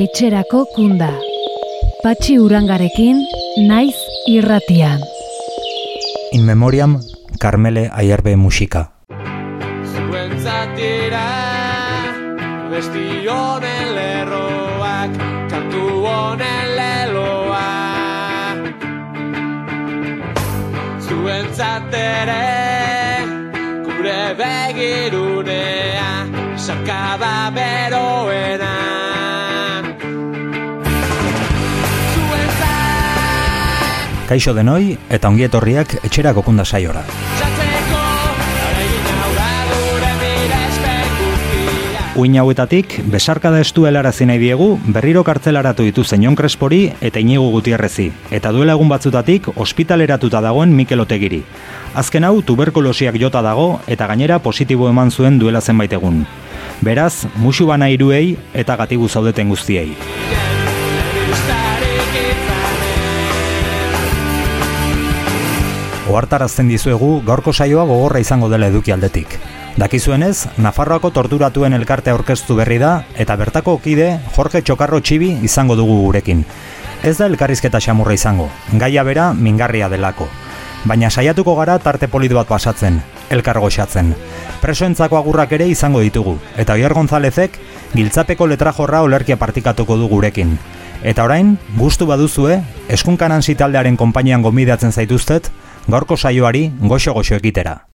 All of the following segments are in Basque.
etxerako kunda. Patxi urangarekin, naiz irratian. In memoriam, Carmele Ayerbe musika. Zuentzatira, besti honen lerroak, kantu honen leloa. Zuentzatere, gure begirunea, sakaba beroena. Kaixo denoi eta ongietorriak etxerako kunda saiora. jatzeko, aregin aurra gure mirespen guztia. Uin hauetatik, besarkada estu helarazi nahi diegu, berriro kartzelaratu ditu Jon Crespori eta Inigo Gutierrezi, eta duela egun batzutatik ospitaleratuta dagoen Mikel Otegiri. Azken hau tuberkulosiak jota dago eta gainera positibo eman zuen duela zenbait egun. Beraz, musu bana iruei eta gatibu zaudeten guztiei. Ohartarazten dizuegu gaurko saioa gogorra izango dela eduki aldetik. Dakizuenez, Nafarroako torturatuen elkarte aurkeztu berri da eta bertako kide Jorge Txokarro Txibi izango dugu gurekin. Ez da elkarrizketa xamurra izango, gaia bera mingarria delako. Baina saiatuko gara tarte polit bat pasatzen, elkar goxatzen. Presoentzako agurrak ere izango ditugu, eta Oier Gonzalezek giltzapeko letrajorra olerkia partikatuko du gurekin. Eta orain, gustu baduzue, eskunkanan taldearen konpainian gomidatzen zaituztet, gaurko saioari goxo-goxo ekitera.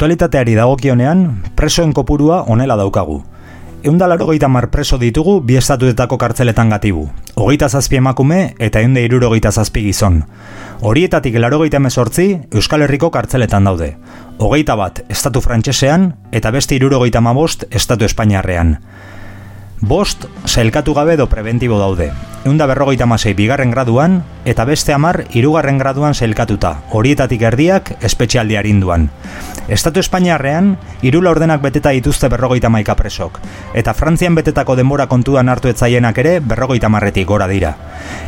Aktualitateari dagokionean, presoen kopurua onela daukagu. Eunda larogeita mar preso ditugu bi estatuetako kartzeletan gatibu. Hogeita zazpi emakume eta eunde irurogeita zazpi gizon. Horietatik larogeita emezortzi Euskal Herriko kartzeletan daude. Hogeita bat estatu frantsesean eta beste irurogeita mabost estatu espainiarrean. Bost, sailkatu gabe edo preventibo daude. Eunda berrogeita masei bigarren graduan, eta beste amar irugarren graduan sailkatuta, horietatik erdiak espetxialdi arinduan. Estatu Espainiarrean, irula ordenak beteta dituzte berrogeita maika presok, eta Frantzian betetako denbora kontuan hartu etzaienak ere berrogeita marretik gora dira.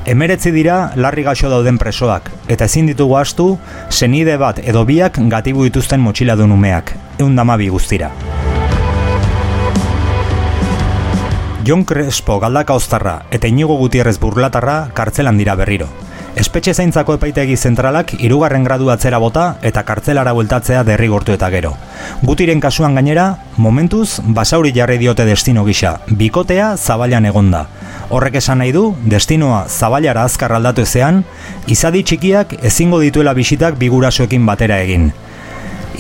Emeretzi dira larri gaixo dauden presoak, eta ezin ditugu astu, senide bat edo biak gatibu dituzten motxiladun umeak, eundamabi guztira. Jon Crespo galdaka oztarra eta Inigo Gutierrez burlatarra kartzelan dira berriro. Espetxe zaintzako epaitegi zentralak hirugarren gradu atzera bota eta kartzelara bueltatzea derrigortu eta gero. Gutiren kasuan gainera, momentuz basauri jarri diote destino gisa, bikotea zabailan egonda. Horrek esan nahi du, destinoa zabailara azkar aldatu ezean, izadi txikiak ezingo dituela bisitak bigurasoekin batera egin.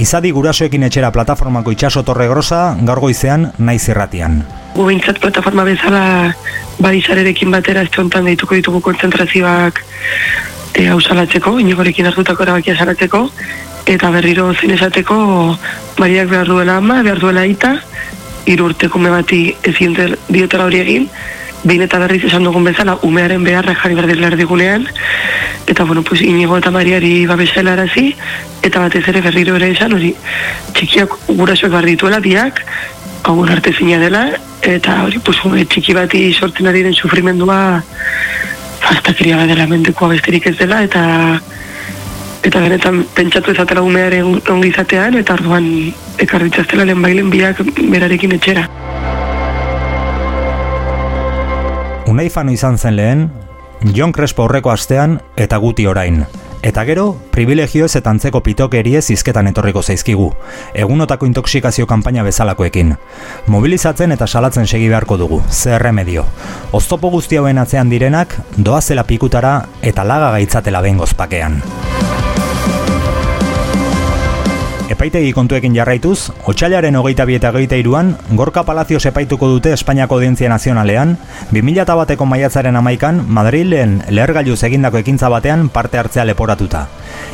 Izadi gurasoekin etxera plataformako itxaso torre grosa gaur goizean naiz irratian. gu behintzat plataforma bezala badizarerekin batera ez hontan deituko ditugu kontzentrazioak e, hausalatzeko, inigorekin hartutako erabakia salatzeko, eta berriro zen esateko Mariak behar duela ama, behar duela aita, hiru urteko ume bati ezin del- diotela hori egin, behin eta berriz esan dugun bezala, umearen beharrak jarri behar dira erdigunean, eta bueno, pues inigo eta mariari babesela arazi, eta batez ere berriro ere esan hori, txikiak gurasoek behar dituela, biak, hau arte zina dela, eta hori, pues, ume txiki bati sortzen ari den sufrimendua fastakeria bat dela mendekoa besterik ez dela, eta eta benetan pentsatu ezatela umearen ongizatean, eta orduan ekarritzaztela lehen bailen biak berarekin etxera. Unai Fano izan zen lehen, Jon Crespo aurreko astean eta guti orain. Eta gero, privilegioez eta antzeko pitokeriez izketan etorriko zaizkigu, egunotako intoxikazio kanpaina bezalakoekin. Mobilizatzen eta salatzen segi beharko dugu, zer remedio. Oztopo guzti hauen atzean direnak, doazela pikutara eta laga gaitzatela bengoz pakean. Epaitegi kontuekin jarraituz, otxailaren hogeita bi eta hogeita iruan, Gorka Palacios epaituko dute Espainiako Audientzia Nazionalean, 2000 bateko maiatzaren amaikan, Madrilen lehergailuz egindako ekintza batean parte hartzea leporatuta.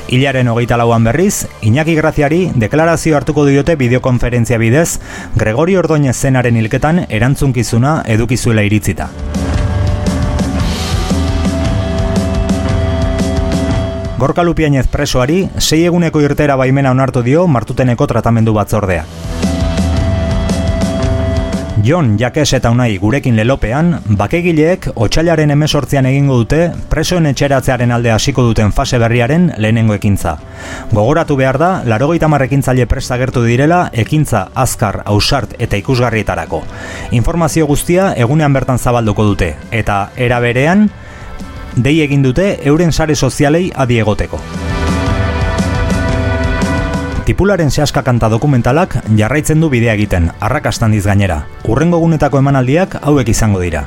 Hilaren hogeita lauan berriz, Iñaki Graziari deklarazio hartuko diote bideokonferentzia bidez, Gregori Ordoñez zenaren hilketan erantzunkizuna edukizuela iritzita. Gorka Lupiainez presoari, sei eguneko irtera baimena onartu dio martuteneko tratamendu batzordea. Jon, Jakes eta Unai gurekin lelopean, bakegileek otxailaren emesortzean egingo dute presoen etxeratzearen alde hasiko duten fase berriaren lehenengo ekintza. Gogoratu behar da, larogeita marrekintzaile prest agertu direla ekintza azkar, ausart eta ikusgarrietarako. Informazio guztia egunean bertan zabalduko dute, eta era berean, dei egin dute euren sare sozialei adi egoteko. Tipularen sehaska kanta dokumentalak jarraitzen du bidea egiten, arrakastan diz gainera. Urrengo gunetako emanaldiak hauek izango dira.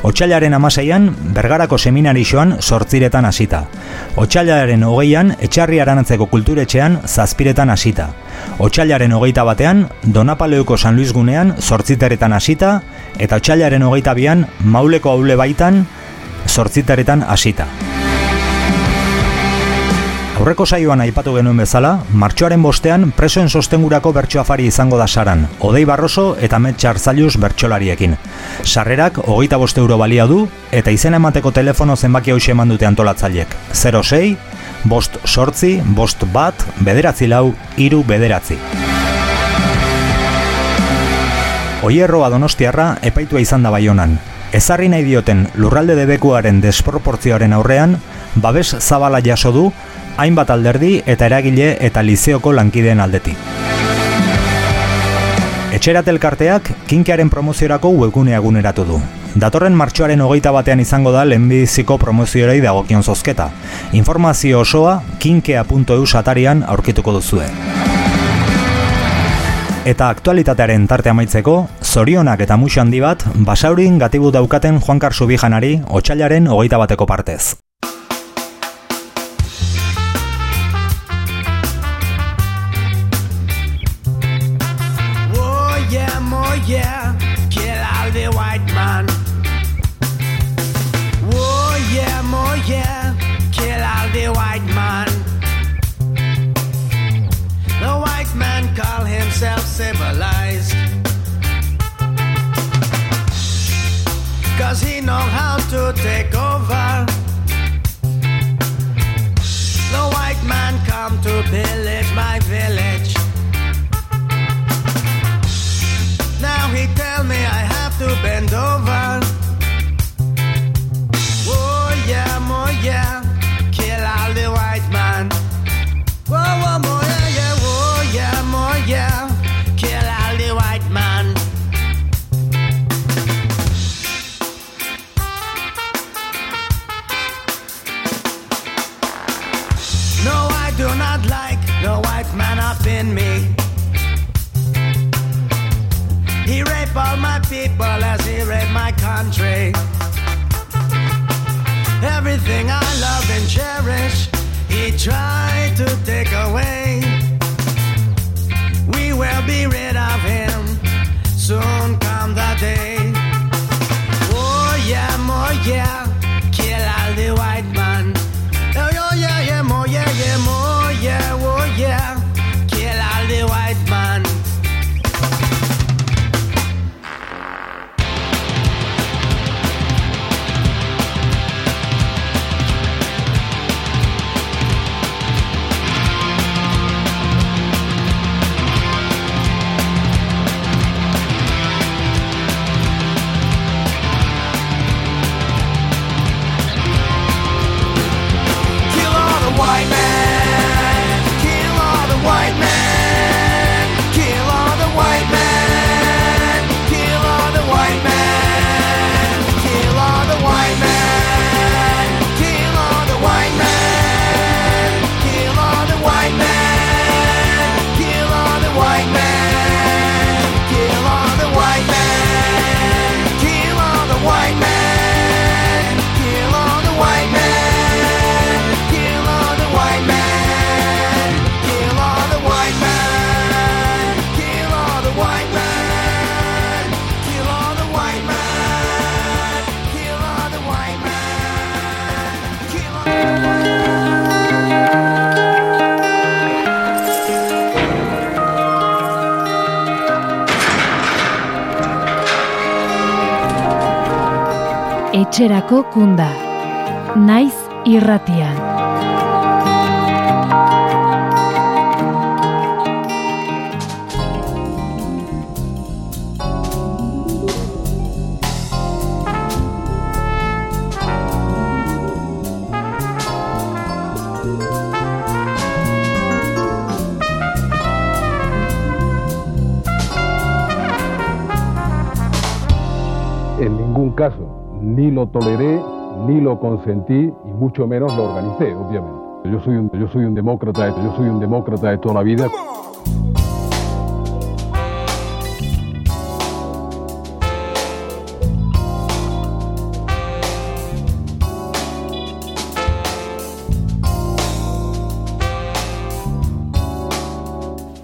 Otsailaren amaseian, bergarako seminarixoan sortziretan hasita. Otsailaren hogeian, etxarri aranatzeko kulturetxean zazpiretan hasita. Otsailaren hogeita batean, Donapaleuko San Luis gunean sortziteretan hasita, eta otsailaren hogeita bian, mauleko haule baitan, sortzitaretan hasita. Aurreko saioan aipatu genuen bezala, martxoaren bostean presoen sostengurako bertso afari izango da saran, Odei Barroso eta Metxar Zailus bertsolariekin. Sarrerak hogeita boste euro balia du, eta izena emateko telefono zenbaki hau eman dute antolatzaileek. 06, bost sortzi, bost bat, bederatzi lau, iru bederatzi. Oierroa donostiarra epaitua izan da baionan. Ezarri nahi dioten lurralde debekuaren desproportzioaren aurrean, babes zabala jaso du, hainbat alderdi eta eragile eta lizeoko lankideen aldetik. Etxerat elkarteak kinkearen promoziorako webgunea eguneratu du. Datorren martxoaren hogeita batean izango da lehenbiziko promoziorei dagokion zozketa. Informazio osoa kinkea.eu satarian aurkituko duzue. Eta aktualitatearen tarte amaitzeko, zorionak eta muxo handi bat, basaurin gatibu daukaten Juan Karsubijanari otxailaren hogeita bateko partez. civilized. Cause he know how to take over. Etxerako kunda. Naiz irratian. Ni lo toleré, ni lo consentí, y mucho menos lo organicé, obviamente. Yo soy un, yo soy un demócrata, yo soy un demócrata de toda la vida.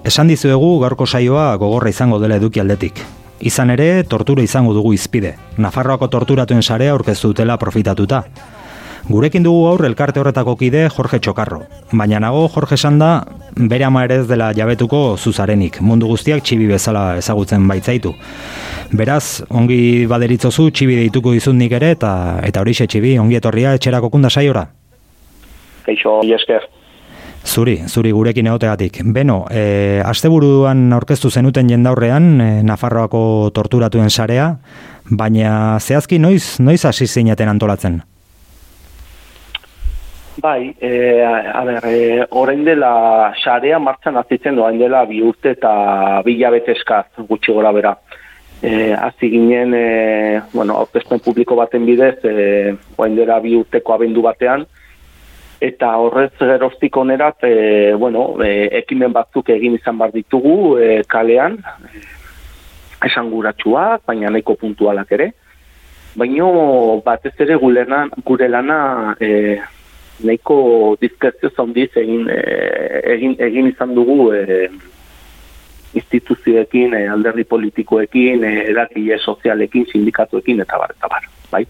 Esan dizuegu gaurko saioa gogorra izango dela eduki aldetik. Izan ere, tortura izango dugu izpide. Nafarroako torturatuen sarea aurkeztu dutela profitatuta. Gurekin dugu aur elkarte horretako kide Jorge Txokarro. Baina nago Jorge Sanda bere ama ere ez dela jabetuko zuzarenik. Mundu guztiak txibi bezala ezagutzen baitzaitu. Beraz, ongi baderitzozu txibi deituko dizut nik ere eta eta horixe txibi, ongi etorria etxerako kunda saiora. Mila esker. Zuri, zuri gurekin egotegatik. Beno, e, asteburuan aurkeztu zenuten jendaurrean e, Nafarroako torturatuen sarea, baina zehazki noiz noiz hasi zineten antolatzen? Bai, e, a ber, e, orain dela sarea martxan azitzen orain dela bi urte eta bi hilabete eskaz gutxi gora bera. E, hasi ginen, e, bueno, aurkezpen publiko baten bidez, e, orain dela bi urteko abendu batean, eta horrez geroztik onerat, e, bueno, e, ekimen batzuk egin izan bar ditugu e, kalean, esanguratsuak, baina nahiko puntualak ere. Baina batez ere gure lana, gure lana e, nahiko diskrezio zaundiz egin, e, egin, egin izan dugu e, instituzioekin, e, alderdi politikoekin, e, eragile sozialekin, sindikatuekin, eta bar, eta bar, bai?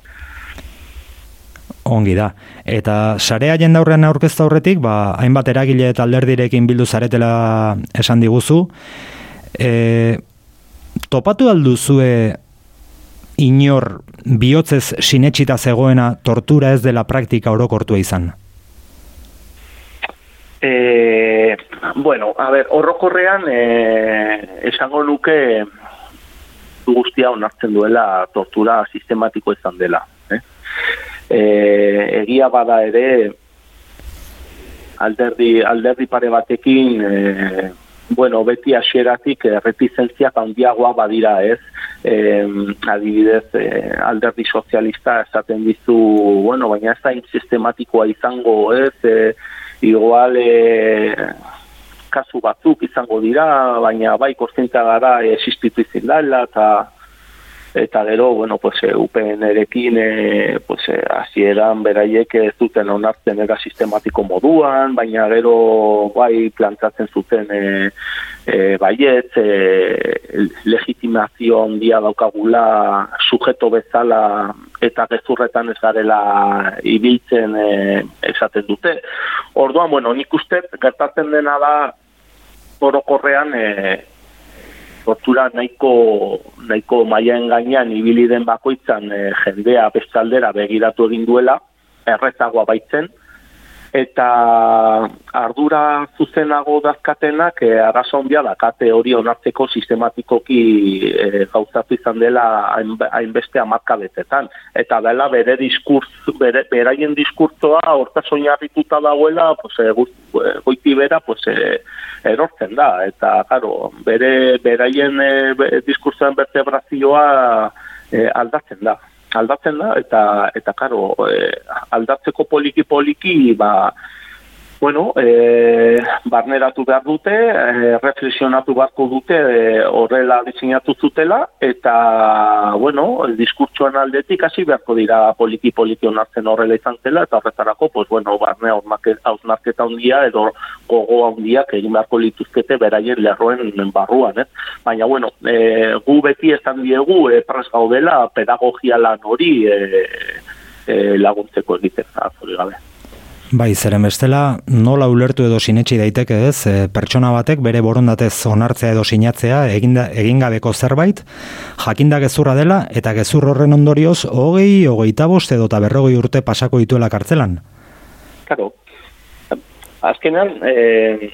Ongi da. Eta sarea jendaurrean aurkeztu aurretik, ba, hainbat eragile eta alderdirekin bildu zaretela esan diguzu. E, topatu alduzue inor bihotzez sinetsita zegoena tortura ez dela praktika orokortua izan? E, bueno, a ver, orokorrean e, esango nuke guztia onartzen duela tortura sistematiko izan dela. Eh? E, egia bada ere alderdi, alderdi pare batekin e, bueno, beti hasieratik eh, reticentziak handiagoa badira ez, e, adibidez e, alderdi sozialista esaten dizu, bueno, baina ez da sistematikoa izango ez, e, igual e, kasu batzuk izango dira, baina bai kontzientzia gara existitu izin eta eta gero, bueno, pues, e, UPN-erekin, e, pues, e, hasieran beraiek ez zuten onartzen era sistematiko moduan, baina gero bai plantatzen zuten e, e, baiet, e, legitimazio handia daukagula sujeto bezala eta gezurretan ez garela ibiltzen e, esaten dute. Orduan, bueno, nik uste gertatzen dena da orokorrean e, tortura nahiko nahiko mailaen gainean ibili den bakoitzan e, jendea bestaldera begiratu egin duela errezagoa baitzen eta ardura zuzenago dazkatenak e, arraza ondia dakate hori onartzeko sistematikoki e, gauzatu izan dela hain- hainbeste amarkabetetan. Eta dela bere diskurz, bere, beraien diskurtzoa hortaz oinarrituta dagoela, pues, e, goiti bera, pues, e, erortzen da. Eta, claro, bere, beraien e, be- diskurtzoen vertebrazioa e, aldatzen da aldatzen da eta eta karo aldatzeko poliki poliki ba bueno, e, barneratu behar dute, e, reflexionatu beharko dute e, horrela diseinatu zutela, eta, bueno, diskurtsoan aldetik hasi beharko dira poliki-poliki onartzen horrela izan zela, eta horretarako, pues, bueno, barne hausnarketa handia edo gogo handiak egin beharko lituzkete beraien lerroen barruan, ez? Baina, bueno, e, gu beti esan diegu, e, pres gaudela pedagogia lan hori e, e, laguntzeko egiten, zori gabe. Bai, zeren bestela, nola ulertu edo sinetsi daiteke ez, e, pertsona batek bere borondatez onartzea edo sinatzea eginda, egingabeko zerbait, jakinda gezurra dela, eta gezur horren ondorioz, hogei, hogeita bost edo eta berrogei urte pasako dituela kartzelan. Claro. Azkenan, eh,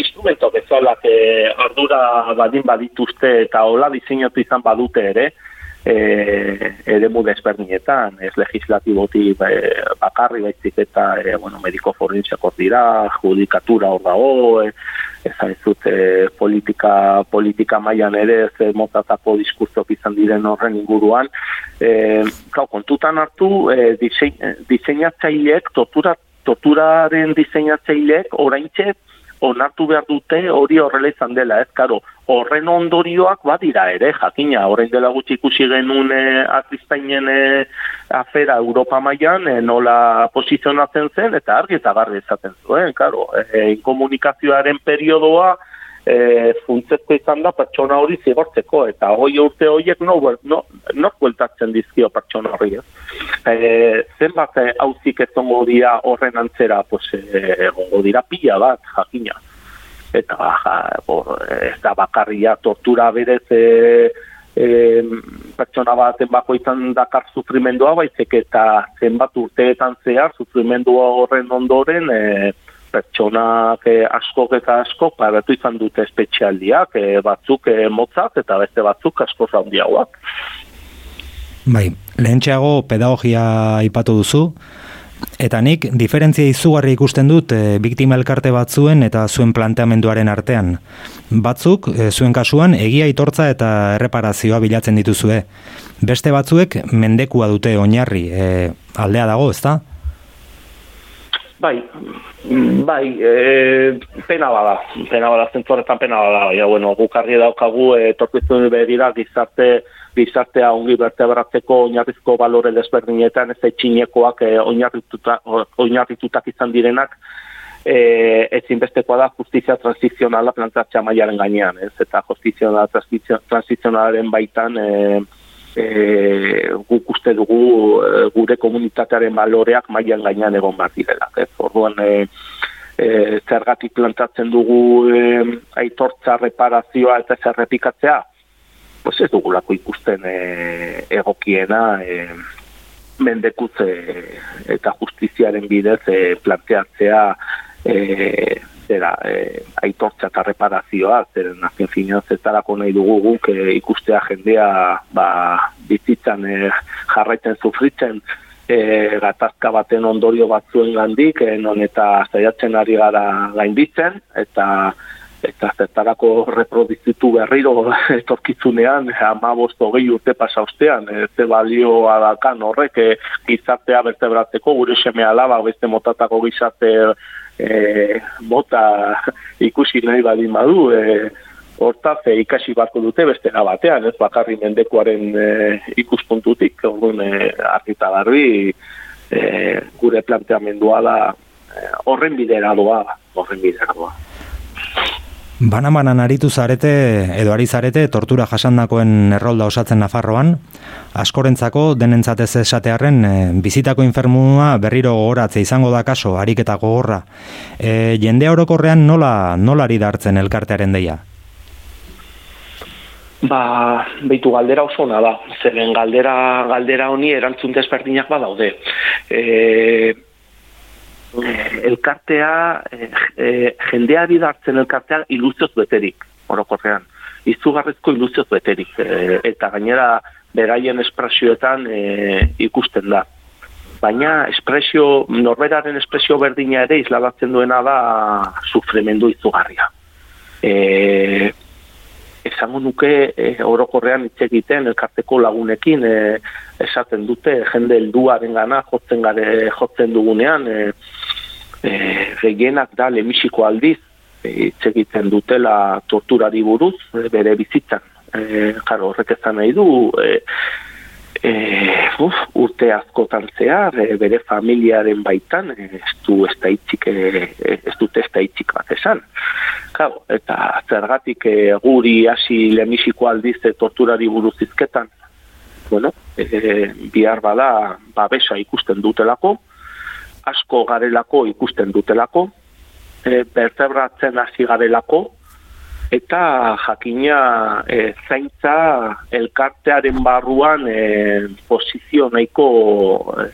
instrumento bezala eh, ardura badin badituzte eta hola diseinatu izan badute ere, eh, eremu desberdinetan, ez legislatibotik eh, bakarri baizik eta eh, bueno, mediko forensiakor dira, judikatura hor dago, eh, ezan zut eh, politika, politika mailan ere ez motatako diskursok izan diren horren inguruan, eh, kau, kontutan hartu disein, diseinatzaileek tortura, torturaren diseinatzaileek oraintxe onartu behar dute hori horrela izan dela, ez, karo, horren ondorioak badira ere, jakina, orain dela gutxi ikusi genuen e, artistainen e, afera Europa mailan e, nola posizionatzen zen, eta argi eta garbi esaten zuen, karo, e, komunikazioaren periodoa e, funtzezko izan da pertsona hori zigortzeko, eta hoi urte horiek no, no, no bueltatzen dizkio pertsona hori, ez. E, zenbat hauzik ezongo dira horren antzera, pues, e, egongo dira pila bat, jakina. Eta ja, bo, ez da bakarria tortura berez e, e, pertsona baten bakoitzan dakar sufrimendua, baizik eta zenbat urteetan zehar sufrimendua horren ondoren e, pertsonak e, askok eta askok paratu izan dute espetxialdiak, e, batzuk e, motzak eta beste batzuk asko handiagoak. Bai, lehentxeago pedagogia aipatu duzu, eta nik diferentzia izugarri ikusten dut e, biktima elkarte batzuen eta zuen planteamenduaren artean. Batzuk, e, zuen kasuan, egia aitortza eta erreparazioa bilatzen dituzue. Beste batzuek mendekua dute oinarri, e, aldea dago, ezta? Bai, bai, e, pena bada, pena bada, zentzu horretan pena bada, ja, bueno, gukarri daukagu, e, torpizun begira, gizarte, gizartea ongi bertebratzeko oinarrizko balore desberdinetan, ez etxinekoak e, oinarrituta, oinarritutak izan direnak, e, ezinbestekoa da justizia transizionala plantatzea mailaren gainean, ez? Eta justizia transizionalaren baitan e, e, guk uste dugu gure komunitatearen baloreak mailan gainean egon behar direla. Ez? Orduan, e, e, zergatik plantatzen dugu e, aitortza, reparazioa eta ez errepikatzea, pues ez dugulako ikusten e, egokiena e, mendekutze eta justiziaren bidez e, planteatzea e, zera, e, aitortza eta reparazioa, zeren azken finean zetarako nahi dugu guk e, ikustea jendea ba, bizitzan e, jarraitzen sufritzen e, gatazka baten ondorio batzuen gandik, e, non eta zaiatzen ari gara gainditzen, eta eta zertarako reproduzitu berriro etorkizunean, ama hogei urte pasa ostean, e, ze balioa dakan horrek e, gizartea bertebratzeko, gure seme alaba beste motatako gizarte e, mota ikusi nahi badin badu, e, hortaz e, ikasi barko dute beste batean, ez bakarri mendekuaren e, ikuspuntutik, orduan e, argita garbi e, gure planteamendua da horren bidera doa, horren bidera doa. Banan-banan aritu zarete, edo ari zarete, tortura jasandakoen errolda osatzen Nafarroan, askorentzako denentzat ez esatearren e, bizitako infermua berriro gogoratze izango da kaso, ariketa gogorra. E, jende orokorrean nola, nola ari dartzen elkartearen deia? Ba, beitu galdera oso ona da. Zeren galdera galdera honi erantzun desberdinak badaude. Eh elkartea e, e, jendea bidartzen elkartea iluzioz beterik, orokorrean. Izugarrezko iluzioz beterik e, eta gainera beraien espresioetan e, ikusten da. Baina espresio, norberaren espresio berdina ere isladatzen duena da sufrimendu izugarria. E, esango nuke e, orokorrean hitz egiten elkarteko lagunekin e, esaten dute jende helduaren gana jotzen gare jotzen dugunean e, e, gehienak da lemisiko aldiz hitz egiten dutela torturari buruz bere bizitzan. E, jaro, horrek ezan nahi du e, e, uf, urte askotan zehar e, bere familiaren baitan e, ez du ez da itxik e, ez dute ez da itxik bat esan. Claro, eta zergatik e, guri hasi lemisiko aldiz e, torturari buruz izketan bueno, e, bihar bada babesa ikusten dutelako asko garelako ikusten dutelako e, bertebratzen hasi garelako eta jakina e, zaintza elkartearen barruan e, posizio nahiko e,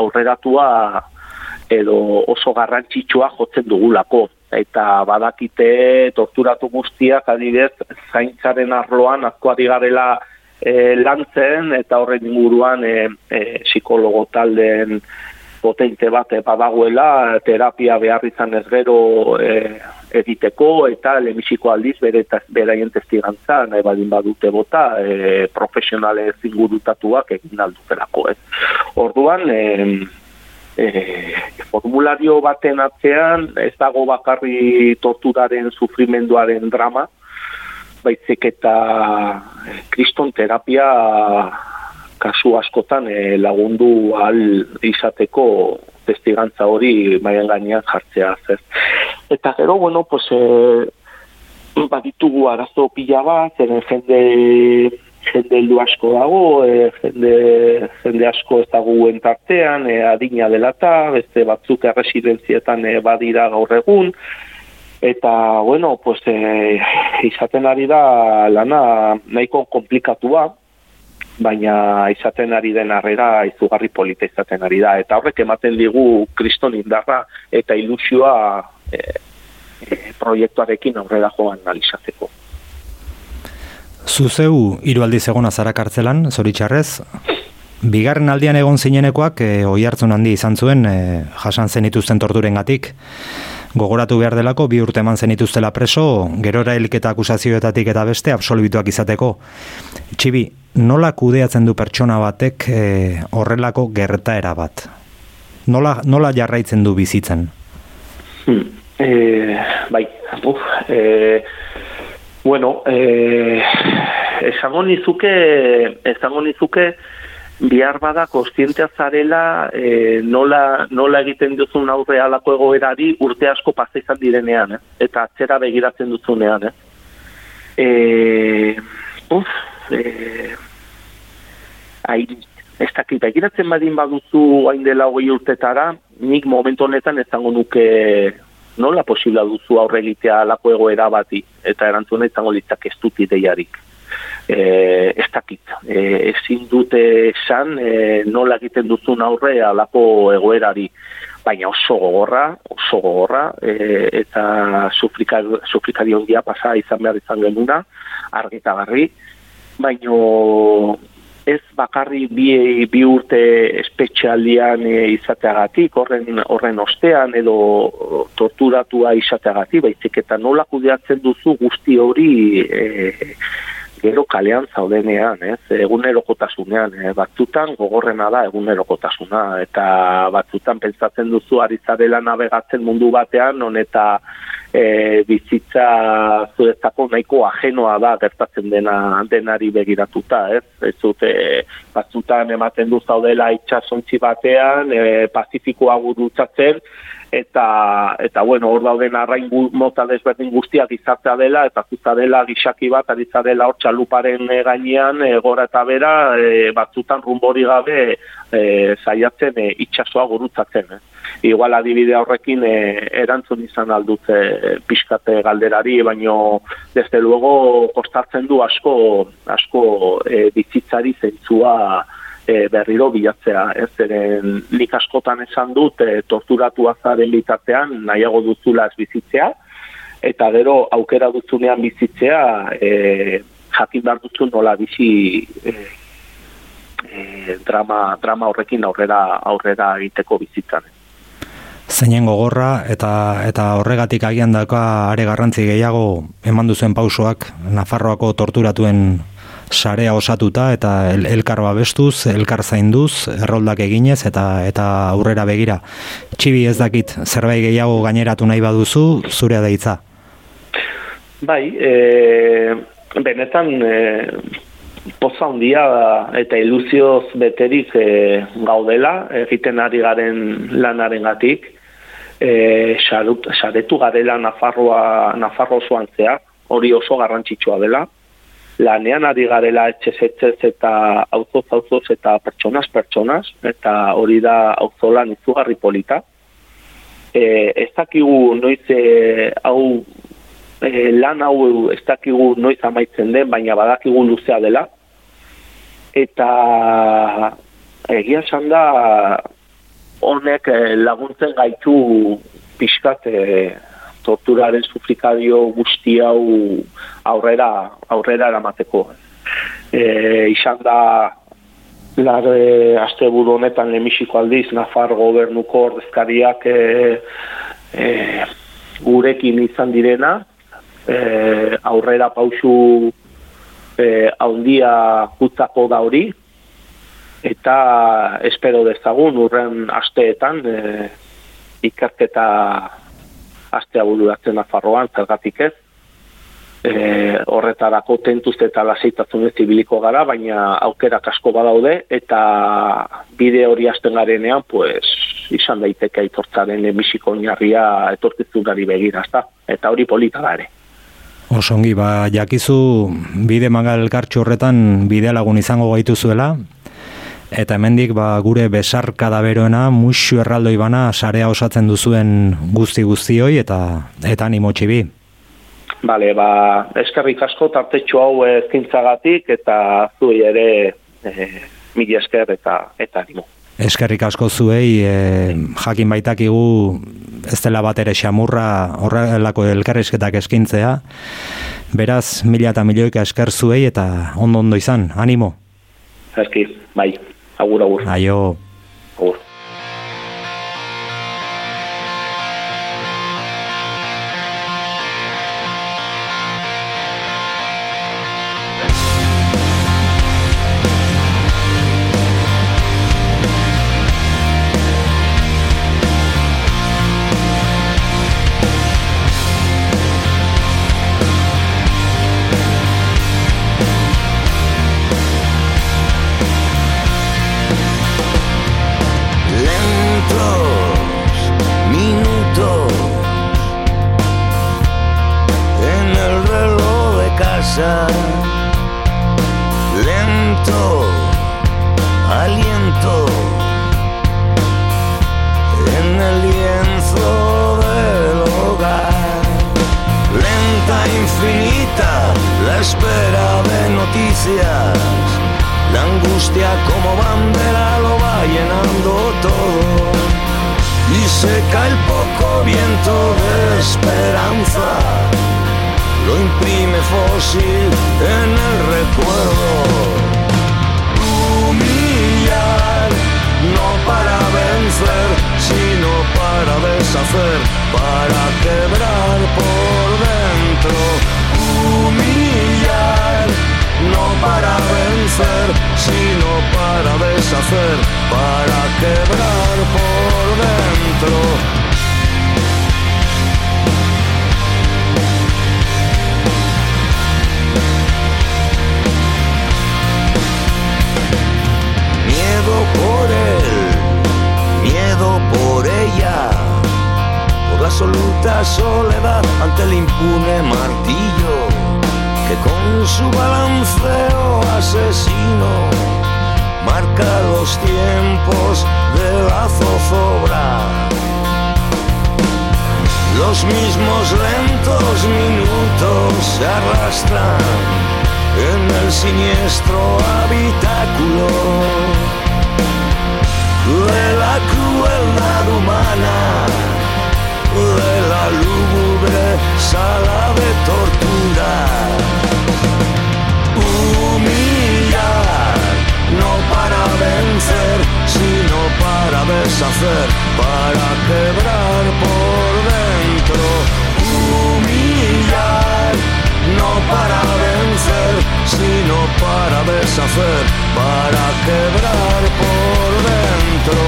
aurreratua edo oso garrantzitsua jotzen dugulako. Eta badakite torturatu guztiak adibidez zaintzaren arloan azkoari garela e, lantzen eta horren inguruan e, e, psikologo taldeen potente bat badagoela terapia behar izan ez gero e, egiteko eta lemisiko aldiz bere beraien testigantza nahi badin badute bota e, profesionale zingurutatuak egin aldutelako ez. Orduan e, e, formulario baten atzean ez dago bakarri torturaren sufrimenduaren drama baizik eta kriston terapia kasu askotan e, lagundu al izateko testigantza hori maian gainean jartzea zer. Eta gero, bueno, pues, e, baditugu arazo pila bat, zeren jende jende heldu asko dago, e, jende, jende asko ez dago tartean, e, adina dela eta, beste batzuk erresidentzietan e, badira gaur egun, eta, bueno, pues, e, izaten ari da lana nahiko komplikatua, baina izaten ari den arrera izugarri polita izaten ari da. Eta horrek ematen digu kriston indarra eta ilusioa e, e, proiektuarekin aurrera joan analizatzeko. Zuzeu hiru aldiz egona zara kartzelan, zoritxarrez, bigarren aldian egon zinenekoak e, oi hartzun handi izan zuen e, jasan zenituzten torturengatik. Gogoratu behar delako bi urte eman zenituztela preso, gerora heliketa akusazioetatik eta beste absolbituak izateko. Txibi, nola kudeatzen du pertsona batek e, horrelako gertaera bat? Nola, nola jarraitzen du bizitzen? Hmm. E, bai, uf, e, bueno, e, esango nizuke, esango nizuke, bihar bada kostientea zarela e, nola, nola egiten duzun aurre alako egoerari urte asko pasa izan direnean, eh? eta atzera begiratzen duzunean. Eh? E, uf, e, hain, ez dakit, begiratzen badin baduzu hain dela hogei urtetara, nik momentu honetan ezango nuke nola posibla duzu aurre egitea alako egoera bati, eta erantzuna izango litzak ez dut ideiarik. E, ez dakit, e, ezin dute esan e, nola egiten duzun aurre alako egoerari, baina oso gogorra, oso gogorra, e, eta sufrika- sufrikari ondia pasa izan behar izan genuna, argitagarri, baino ez bakarri bi, bi urte espetxealdian e, izateagatik, horren, horren ostean edo torturatua izateagatik, baizik eta nola kudeatzen duzu guzti hori e, gero kalean zaudenean, ez? egunerokotasunean, e, batzutan gogorrena da egunerokotasuna, eta batzutan pentsatzen duzu ari zarela navegatzen mundu batean, non eta e, bizitza zuretzako nahiko ajenoa da gertatzen dena denari begiratuta, ez? Ez dute batzutan ematen du zaudela itxasontzi batean, e, pazifikoa gurutzatzen, eta eta bueno, hor dauden arrain gu- mota desberdin guztiak izatea dela eta zuza dela gixaki bat ari dela hor txaluparen eh, gainean e, gora eta bera e, batzutan rumbori gabe e, saiatzen e, itsasoa gurutzatzen. Eh. Igual adibide horrekin e, erantzun izan aldut e, pixkate galderari, baino desde luego kostatzen du asko asko e, bizitzari zentzua e, berriro bilatzea, ez eren nik askotan esan dut e, torturatu azaren bitartean nahiago duzula ez bizitzea, eta gero aukera duzunean bizitzea e, jakin behar duzu nola bizi e, e, drama, drama horrekin aurrera aurrera egiteko bizitzan. Zeinen gogorra eta eta horregatik agian daka are garrantzi gehiago eman duzuen pausoak Nafarroako torturatuen sarea osatuta eta el, elkar babestuz, elkar zainduz, erroldak eginez eta eta aurrera begira. Txibi ez dakit zerbait gehiago gaineratu nahi baduzu, zurea deitza. Bai, e, benetan e, poza handia eta iluzioz beterik e, gaudela, egiten ari garen lanarengatik, e, sarut, saretu garela Nafarroa, Nafarro osoan zehar, hori oso garrantzitsua dela, lanean ari garela etxez etxez eta auzoz auzoz eta pertsonas pertsonas, eta hori da auzolan izugarri polita. E, ez dakigu noiz e, hau e, lan hau ez dakigu noiz amaitzen den, baina badakigu luzea dela. Eta egia esan da honek eh, laguntzen gaitu pixkat eh, torturaren sufrikadio guzti hau aurrera aurrera eramateko. E, izan da lar e, asteburu honetan lemisiko aldiz Nafar gobernuko ordezkariak e, e, gurekin izan direna e, aurrera pausu e, haundia gutzako da hori eta espero dezagun urren asteetan e, ikerketa astea bururatzen Nafarroan, zergatik ez. E, horretarako tentuz eta lasaitasunez ibiliko gara, baina aukerak asko badaude, eta bide hori hasten garenean, pues, izan daiteke aitortzaren emisiko oinarria etorkizunari begira, ezta? Eta hori polita da ere. Osongi, ba, jakizu bide mangal horretan bide lagun izango gaituzuela, eta hemendik ba, gure besarkada beroena, musu erraldoi bana sarea osatzen duzuen guzti guztioi, eta eta animo txibi. Bale, ba, eskerrik asko tartetxo hau ezkintzagatik, eta zuei ere e, mila esker eta, eta animo. Eskerrik asko zuei, e, jakin baitakigu ez dela bat ere xamurra horrelako elkarrizketak eskintzea. Beraz, mila eta milioika esker zuei eta ondo ondo izan, animo. Eski, bai, agur, agur. Aio. Para quebrar por dentro. Humillar, no para vencer, sino para deshacer, para quebrar por dentro. Absoluta soledad ante el impune martillo que con su balanceo asesino marca los tiempos de la zozobra. Los mismos lentos minutos se arrastran en el siniestro habitáculo de la crueldad humana, de la lúgubre sala de tortura. Humillar, no para vencer, sino para deshacer, para quebrar por dentro. Humillar, no para vencer, sino para deshacer, para quebrar por dentro.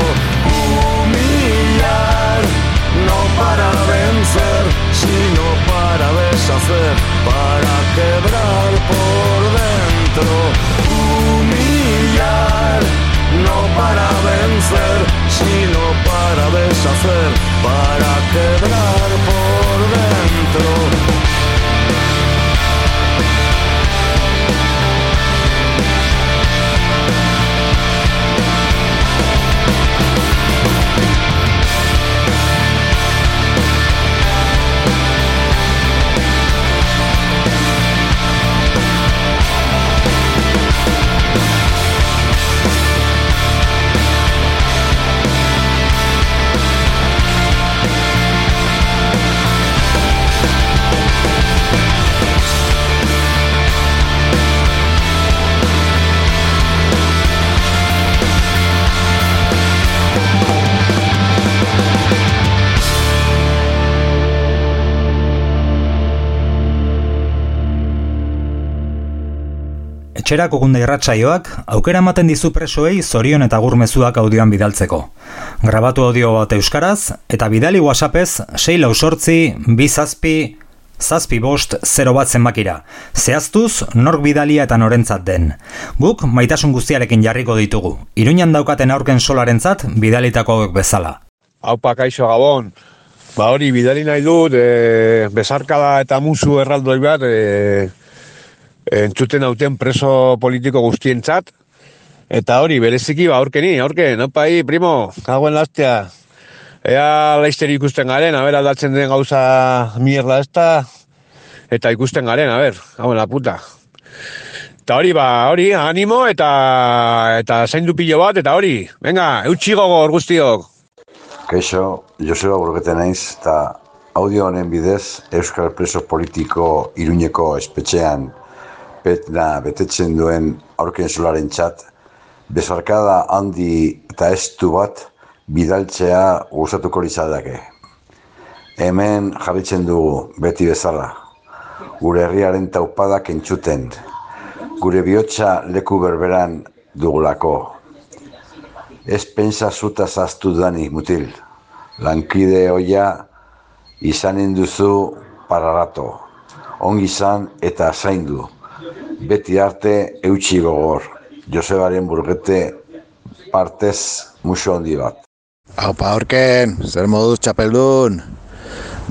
Humillar, para vencer, sino para deshacer, para quebrar por dentro. Humillar, no para vencer, sino para deshacer, para quebrar por dentro. Etxerako gunde irratsaioak aukera ematen dizu presoei zorion eta gurmezuak audioan bidaltzeko. Grabatu audio bat euskaraz eta bidali whatsappez 6 lau sortzi, bi zazpi, bost, 0 bat zenbakira. Zehaztuz, nork bidalia eta norentzat den. Guk maitasun guztiarekin jarriko ditugu. Iruñan daukaten aurken solarentzat bidalitako bezala. Haupa kaixo gabon. Ba hori bidali nahi dut, e, besarkada eta musu erraldoi bat, e, entzuten hauten preso politiko guztientzat. Eta hori, bereziki, ba, aurkeni, aurken, opai, primo, hauen lastea. Ea laizter ikusten garen, a ber, aldatzen den gauza mierda ezta, eta ikusten garen, a ber, hauen la puta. Eta hori, ba, hori, animo, eta, eta zaindu pilo bat, eta hori, venga, eutxi gogor guztiok. Kaixo, Joseba Burgete naiz, eta audio honen bidez Euskal Preso Politiko Iruñeko espetxean petna betetzen duen aurken solaren txat, besarkada handi eta estu bat bidaltzea gustatuko litzateke. Hemen jarritzen dugu beti bezala, gure herriaren taupadak entzuten, gure bihotza leku berberan dugulako. Ez pensa zuta zaztu dani, mutil. Lankide hoia izanen duzu pararato. Ongi izan eta zaindu. Beti arte eutxi gogor. Josebaren burgete partez muso handi bat. Haupa aurken, zer moduz txapeldun?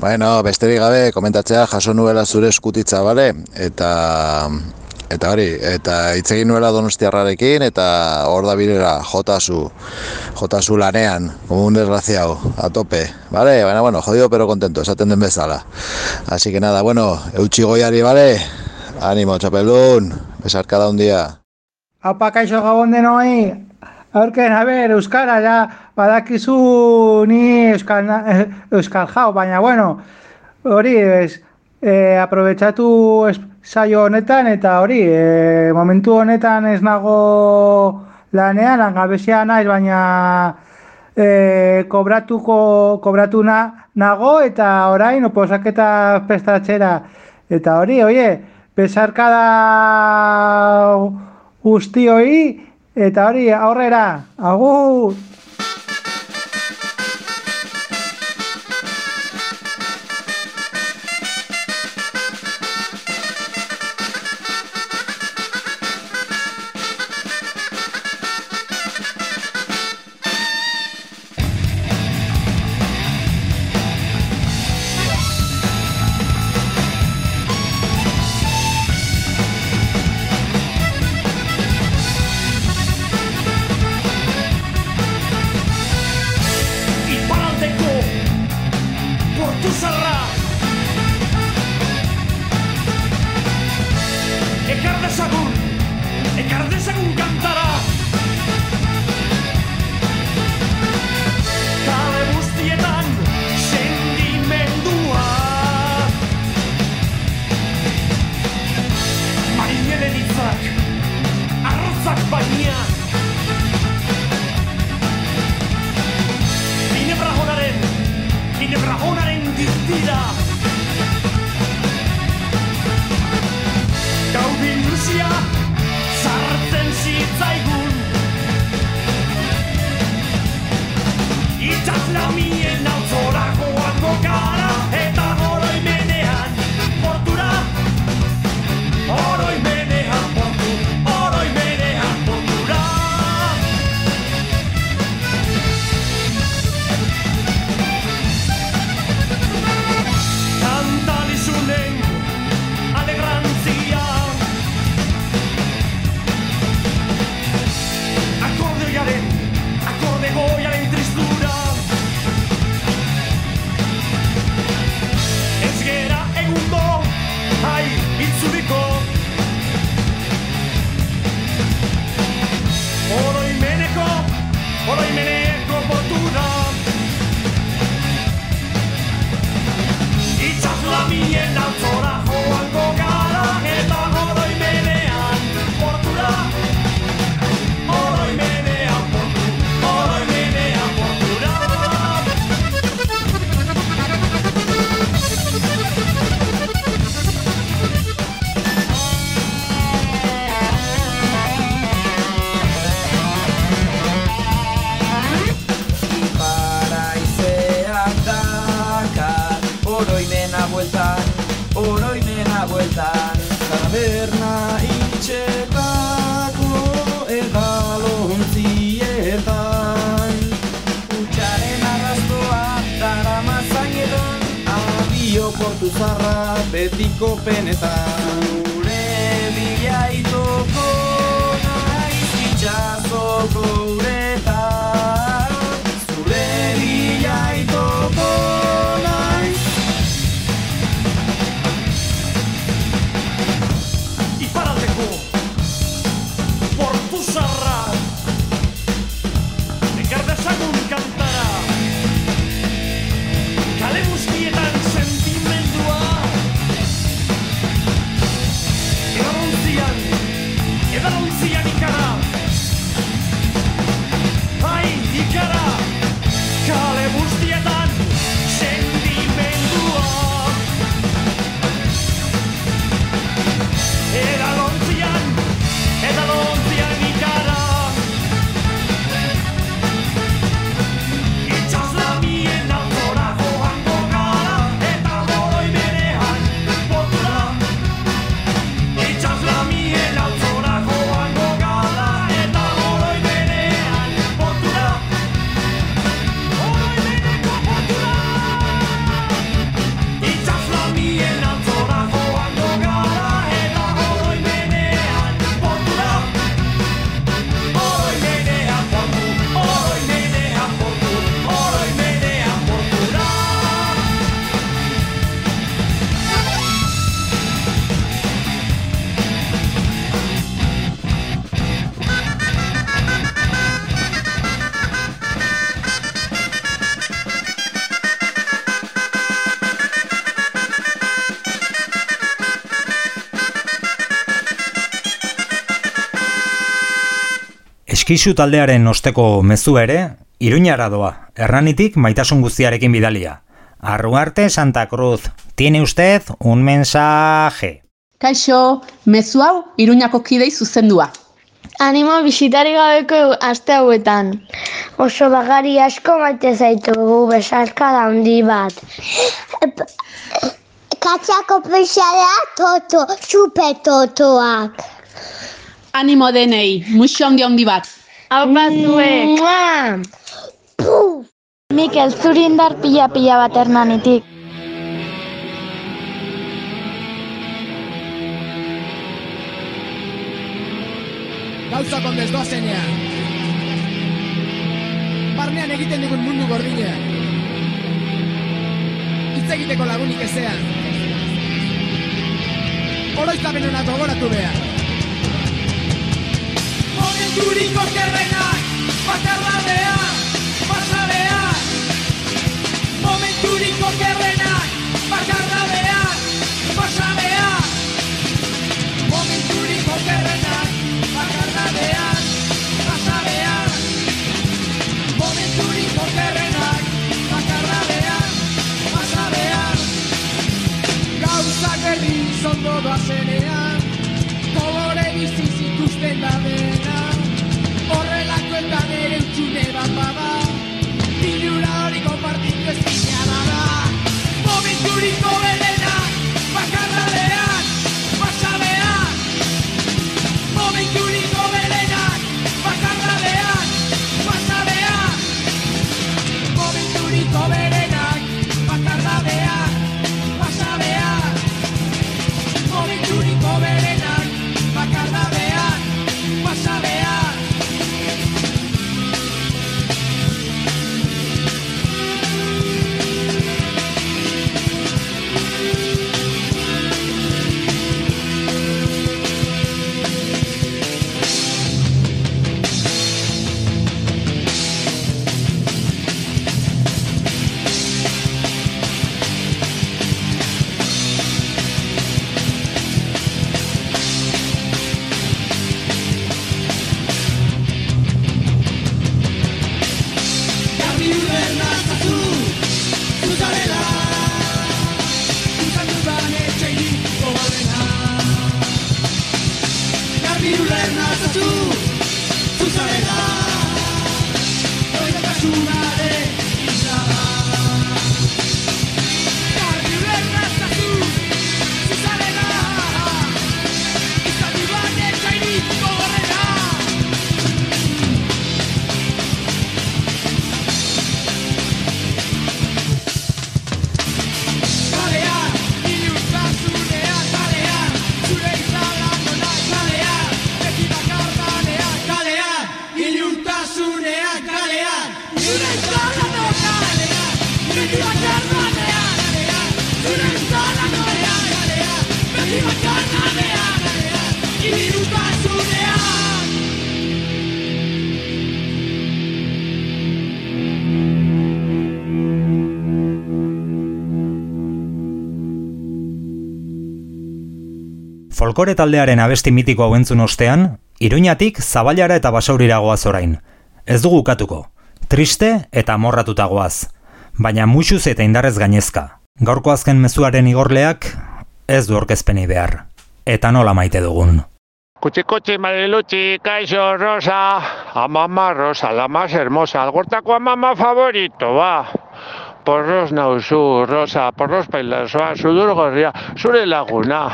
Bueno, besterik gabe, komentatzea jaso nuela zure eskutitza, bale? Eta, eta hori, eta hitz egin nuela donostiarrarekin, eta hor da birera, jotazu, jotazu lanean, como un desgraciado, a tope, bale? Baina, bueno, jodido pero contento, esaten den bezala. Así que nada, bueno, eutxi goiari, bale? Animo, txapeldun, Besarkada handia. Haupa kaixo gabon denoi, aurken, a ber, Euskara, ja, badakizu ni Euskal, eh, Euskal jau, baina, bueno, hori, ez, e, aprobetsatu es, saio honetan, eta hori, e, momentu honetan ez nago lanean, langabezia naiz, baina e, kobratuko, kobratu na, nago, eta orain, oposaketa prestatzera, eta hori, oie, besarkada guztioi, eta hori, aurrera, agur! penetrar. Eskizu taldearen osteko mezu ere, Iruñara doa, erranitik maitasun guztiarekin bidalia. Arruarte Santa Cruz, tiene usted un mensaje. Kaixo, mezu hau Iruñako kidei zuzendua. Animo bisitari gabeko aste hauetan. Oso bagari asko maite zaitugu besarka handi bat. Katxako peixarea toto, super totoak. Animo denei, muxo handi handi bat. Hau batzuek. Mikel, zuri indar pila-pila bat hernanitik. Gauzak ondez doazenean. Barnean egiten dugun mundu gordina. Hitz egiteko lagunik ezean. Oroizapen hona gogoratu behar. Momenturiko kerrenak, bakardadean, pasadean. Momenturiko kerrenak, Folkore taldearen abesti mitiko hau entzun ostean, Iruñatik Zaballara eta Basaurira goaz orain. Ez dugu ukatuko. Triste eta amorratuta goaz. Baina muxuz eta indarrez gainezka. Gaurko azken mezuaren igorleak ez du orkezpeni behar. Eta nola maite dugun. Cuchi cuchi mariluchi, kaixo rosa, a mamá rosa, la más hermosa, algortako a mamá favorito, ba. Porros nauzu, rosa, porros pailazoa, sudur gorria, zure laguna.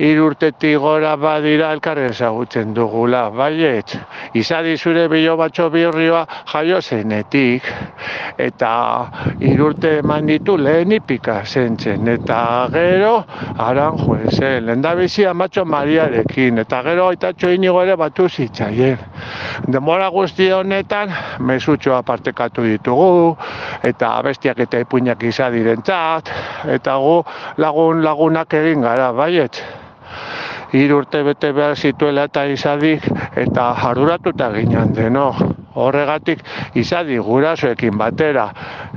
Irurtetik gora badira elkarren ezagutzen dugula, baiet. Izadi zure bilo batxo bihurrioa jaio zenetik. Eta irurte eman ditu lehen ipika zentzen. Eta gero, aran juezen, lehen da bizi amatxo Mariarekin. Eta gero aitatxo inigo ere batu zitzaien. Demora guzti honetan, mesutxoa partekatu ditugu, eta abestiak eta ipuinak izadirentzat, eta gu lagun lagunak egin gara, baiet hiru urte bete behar zituela eta izadik eta arduratuta ginen deno. Horregatik izadi gurasoekin batera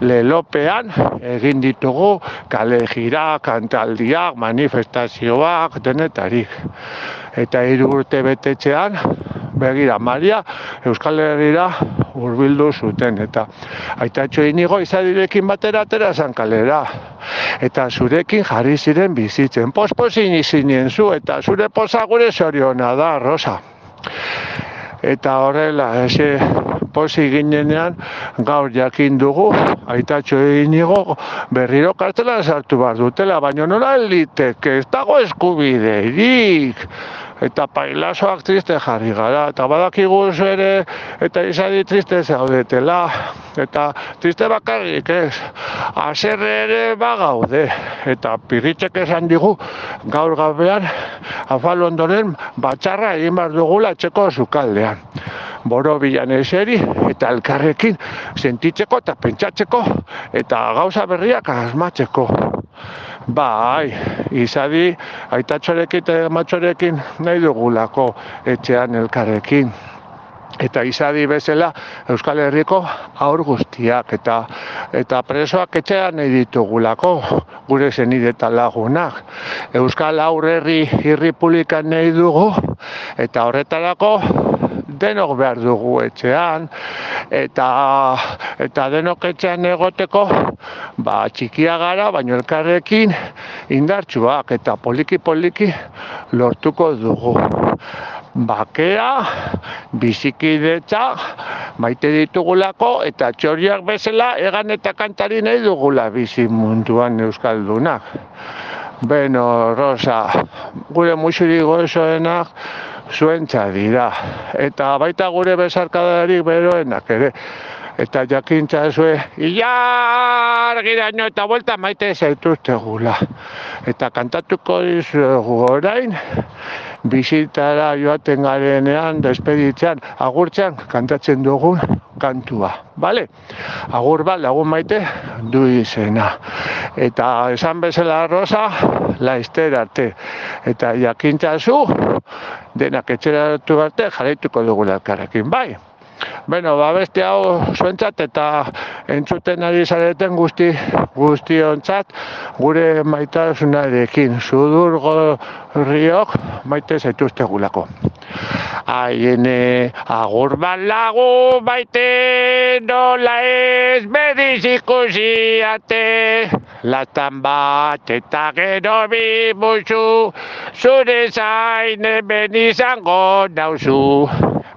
lelopean egin ditugu kale jira, kantaldiak, manifestazioak, denetarik. Eta hiru urte betetxean, Begira, Maria Euskal Herrira hurbildu zuten eta aitatxo inigo izadirekin batera atera zan kalera. Eta zurekin jarri ziren bizitzen. Posposin izinen zu eta zure posa gure zoriona da, Rosa. Eta horrela ese posi ginenean gaur jakin dugu aitatxo inigo berriro kartelan sartu behar dutela baina nola liteke ez dago eskubiderik eta pailazoak triste jarri gara, eta badakigu ere, eta izadi triste zaudetela, eta triste bakarrik ez, aserre ere bagaude, eta pirritxek esan digu, gaur gabean, afal ondoren, batxarra egin behar dugula etxeko zukaldean. Boro bilan eseri eta elkarrekin sentitzeko eta pentsatzeko eta gauza berriak asmatzeko. Bai, izadi aitatxorekin eta matxorekin nahi dugulako etxean elkarrekin. Eta izadi bezala Euskal Herriko aur guztiak eta eta presoak etxean nahi ditugulako gure zenide eta lagunak. Euskal aurrerri irripulikan nahi dugu eta horretarako denok behar dugu etxean eta eta denok etxean egoteko ba txikia gara baino elkarrekin indartsuak eta poliki poliki lortuko dugu bakea, bizikidetza, maite ditugulako eta txoriak bezala egan eta kantari nahi dugula bizi munduan euskaldunak. Beno, Rosa, gure musuri gozoenak zuentza dira. Eta baita gure besarkadarik beroenak ere. Eta jakintza zue, ilar giraino eta vuelta maite zaituztegula. Eta kantatuko dizuegu orain, bizitara joaten garenean, despeditzean, agurtzean kantatzen dugun kantua. Bale? Agur bat lagun maite du izena. Eta esan bezala rosa, laizter arte. Eta jakintza zu, denak etxeratu arte jarraituko dugu elkarrekin. Bai? Bueno, ba beste hau zuentzat eta entzuten ari zareten guzti guztiontzat gure maitasunarekin. Sudur gorriok maite zaituztegulako. Aiene agur bat lagu baite nola ez bediz ikusiate Latan bat eta gero bi musu zure zain hemen izango nauzu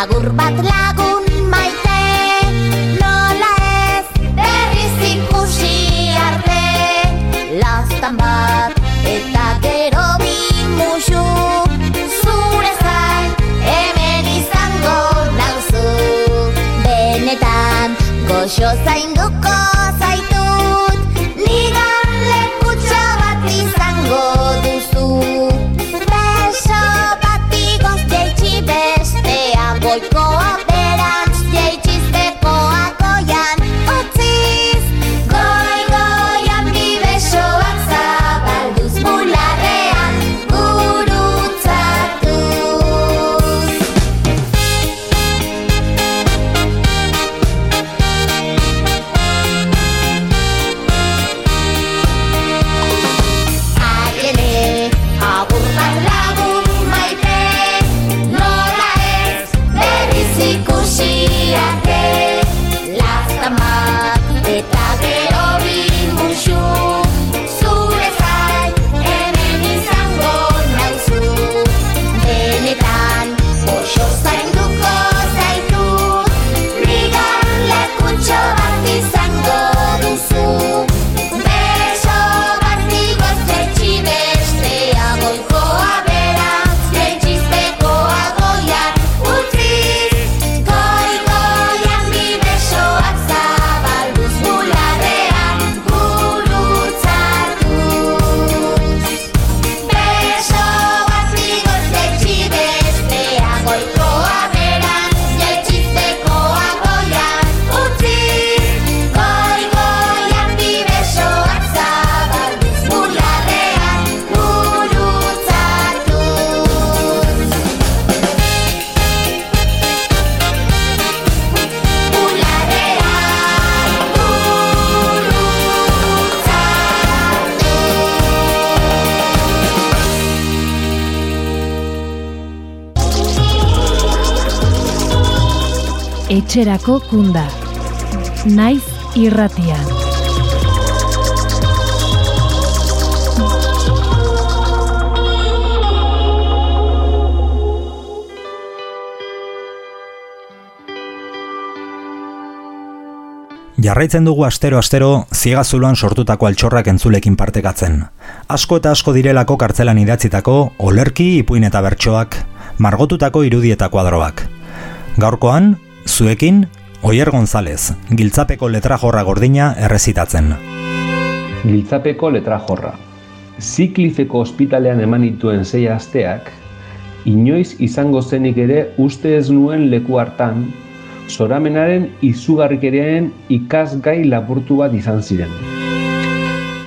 agur bat lagun maite Nola ez berriz ikusi arte. Lastan bat eta gero bi musu Zure zain hemen izango nauzu. Benetan goxo zainduko Etxerako kunda. Naiz irratian. Jarraitzen dugu astero-astero ziegazuloan sortutako altxorrak entzulekin partekatzen. Asko eta asko direlako kartzelan idatzitako, olerki, ipuin eta bertsoak, margotutako irudi eta kuadroak. Gaurkoan, zuekin, Oier González, giltzapeko letrajorra gordina errezitatzen. Giltzapeko letrajorra. Ziklifeko ospitalean eman dituen sei asteak, inoiz izango zenik ere uste ez nuen leku hartan, zoramenaren izugarrikeriaren ikasgai lapurtu bat izan ziren.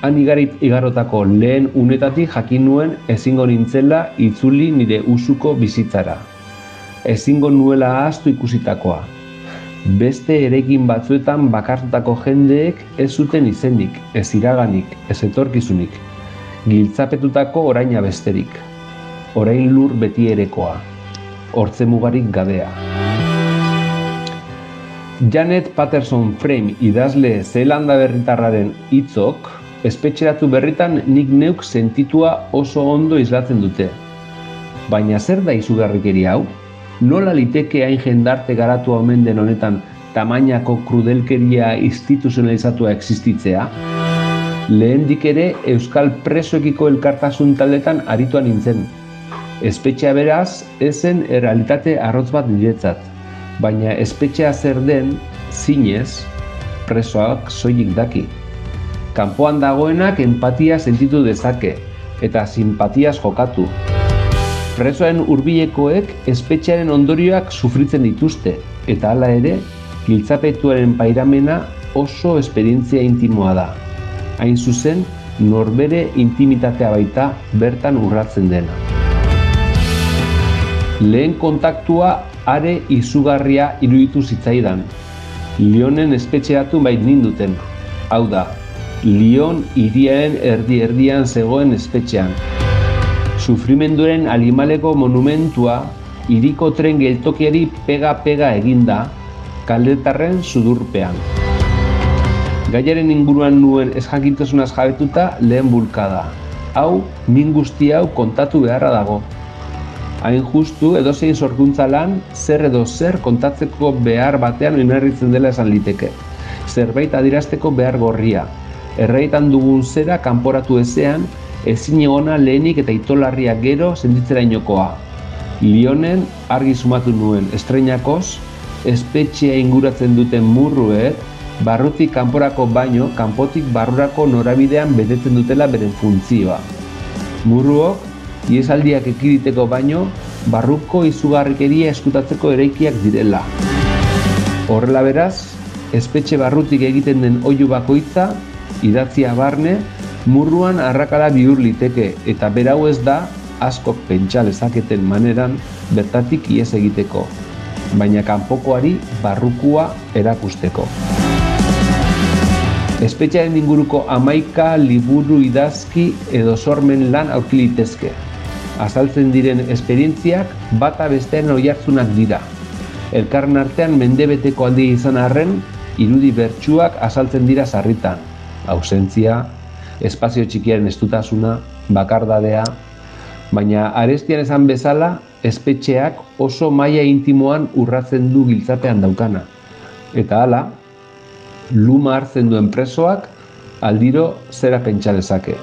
Han igarit igarotako lehen unetatik jakin nuen ezingo nintzela itzuli nire usuko bizitzara. Ezingo nuela ahaztu ikusitakoa. Beste erekin batzuetan bakartutako jendeek ez zuten izenik, ez iraganik, ez etorkizunik. Giltzapetutako oraina besterik. Orain lur beti erekoa. Hortze mugarik gadea. Janet Patterson Frame idazle Zeelanda berritarraren hitzok espetxeratu berritan nik neuk sentitua oso ondo islatzen dute. Baina zer da izugarrikeri hau? Nola liteke hain jendarte garatu omen den honetan tamainako krudelkeria instituzionalizatua existitzea? Lehendik ere Euskal Presoekiko elkartasun taldetan arituan nintzen. Espetxea beraz, ezen errealitate arrotz bat niretzat baina espetxea zer den, zinez, presoak soilik daki. Kanpoan dagoenak empatia sentitu dezake, eta simpatiaz jokatu. Presoen hurbilekoek espetxearen ondorioak sufritzen dituzte, eta hala ere, giltzapetuaren pairamena oso esperientzia intimoa da. Hain zuzen, norbere intimitatea baita bertan urratzen dena. Lehen kontaktua are izugarria iruditu zitzaidan. Lionen espetxeatu bait ninduten. Hau da, Lion hiriaren erdi-erdian zegoen espetxean. Sufrimenduren alimaleko monumentua hiriko tren geltokiari pega-pega eginda, kaldetarren sudurpean. Gaiaren inguruan nuen ezjakitasunaz jabetuta lehen bulkada. Hau, min guzti hau kontatu beharra dago. Hain justu edozein sorkuntza lan zer edo zer kontatzeko behar batean oinarritzen dela esan liteke. Zerbait adirazteko behar gorria. Erraitan dugun zera kanporatu ezean, ezin egona lehenik eta itolarria gero sentitzera inokoa. Lionen argi sumatu nuen estreinakoz, espetxea inguratzen duten murruek, barrutik kanporako baino, kanpotik barrurako norabidean betetzen dutela beren funtzioa. Murruok iesaldiak ekiditeko baino, barruko izugarrikeria eskutatzeko eraikiak direla. Horrela beraz, espetxe barrutik egiten den oihu bakoitza, idatzia barne, murruan arrakala bihur liteke eta berau ez da askok pentsa lezaketen maneran bertatik ies egiteko, baina kanpokoari barrukua erakusteko. Espetxearen inguruko amaika liburu idazki edo sormen lan aurki litezke. Azaltzen diren esperientziak bata bestean oihartzunak dira. Elkarren artean mendebeteko aldi izan arren, irudi bertsuak azaltzen dira sarritan. Ausentzia, espazio txikiaren estutasuna, bakardadea, baina arestian esan bezala, espetxeak oso maila intimoan urratzen du giltzapean daukana. Eta hala, luma hartzen duen presoak aldiro zera pentsa dezake.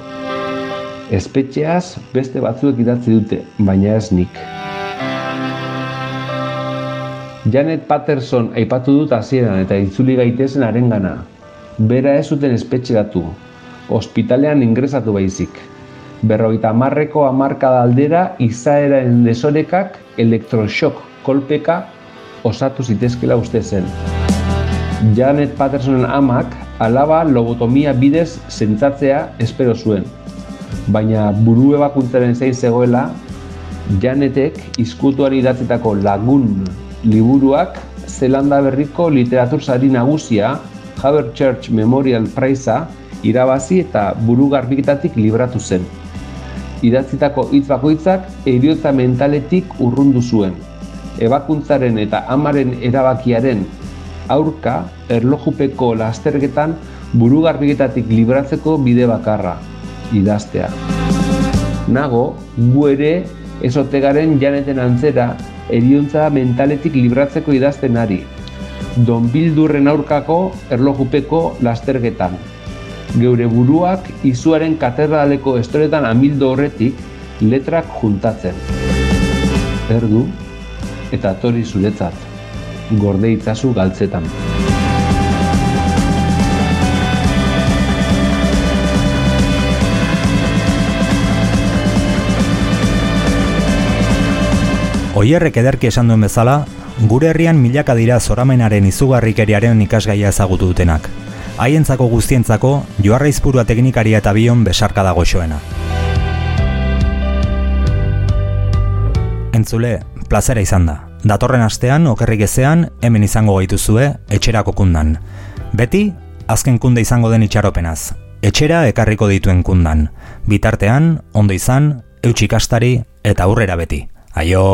Espetxeaz beste batzuek idatzi dute, baina ez nik. Janet Patterson aipatu dut hasieran eta itzuli gaitezen arengana. Bera ez zuten espetxeratu, ospitalean ingresatu baizik. Berrogeita hamarreko hamarkada aldera izaeraren desorekak elektroshock kolpeka osatu zitezkela uste zen. Janet Pattersonen amak alaba lobotomia bidez zentzatzea espero zuen. Baina buru ebakuntzaren zein zegoela, Janetek izkutuari idatzitako lagun liburuak Zelanda berriko literatur sari nagusia Haber Church Memorial Prize irabazi eta buru garbiketatik libratu zen. Idatzitako hitz bakoitzak eriotza mentaletik urrundu zuen. ebakuntzaren eta amaren erabakiaren aurka erlojupeko lasterketan burugarbiketatik libratzeko bide bakarra, idaztea. Nago, gu ere esotegaren janeten antzera eriontza mentaletik libratzeko idazten ari. Don Bildurren aurkako erlojupeko lasterketan. Geure buruak izuaren katedraleko estoretan amildo horretik letrak juntatzen. Erdu eta tori zuretzat, gorde itzazu galtzetan. Oierrek ederki esan duen bezala, gure herrian milaka dira zoramenaren izugarrikeriaren ikasgaia ezagutu dutenak. Haientzako guztientzako, joarra izpurua teknikaria eta bion besarka dago xoena. Entzule, plazera izan da. Datorren astean, okerrik ezean, hemen izango gaituzue, etxerako kundan. Beti, azken kunde izango den itxaropenaz. Etxera ekarriko dituen kundan. Bitartean, ondo izan, eutxikastari eta aurrera beti. Aio...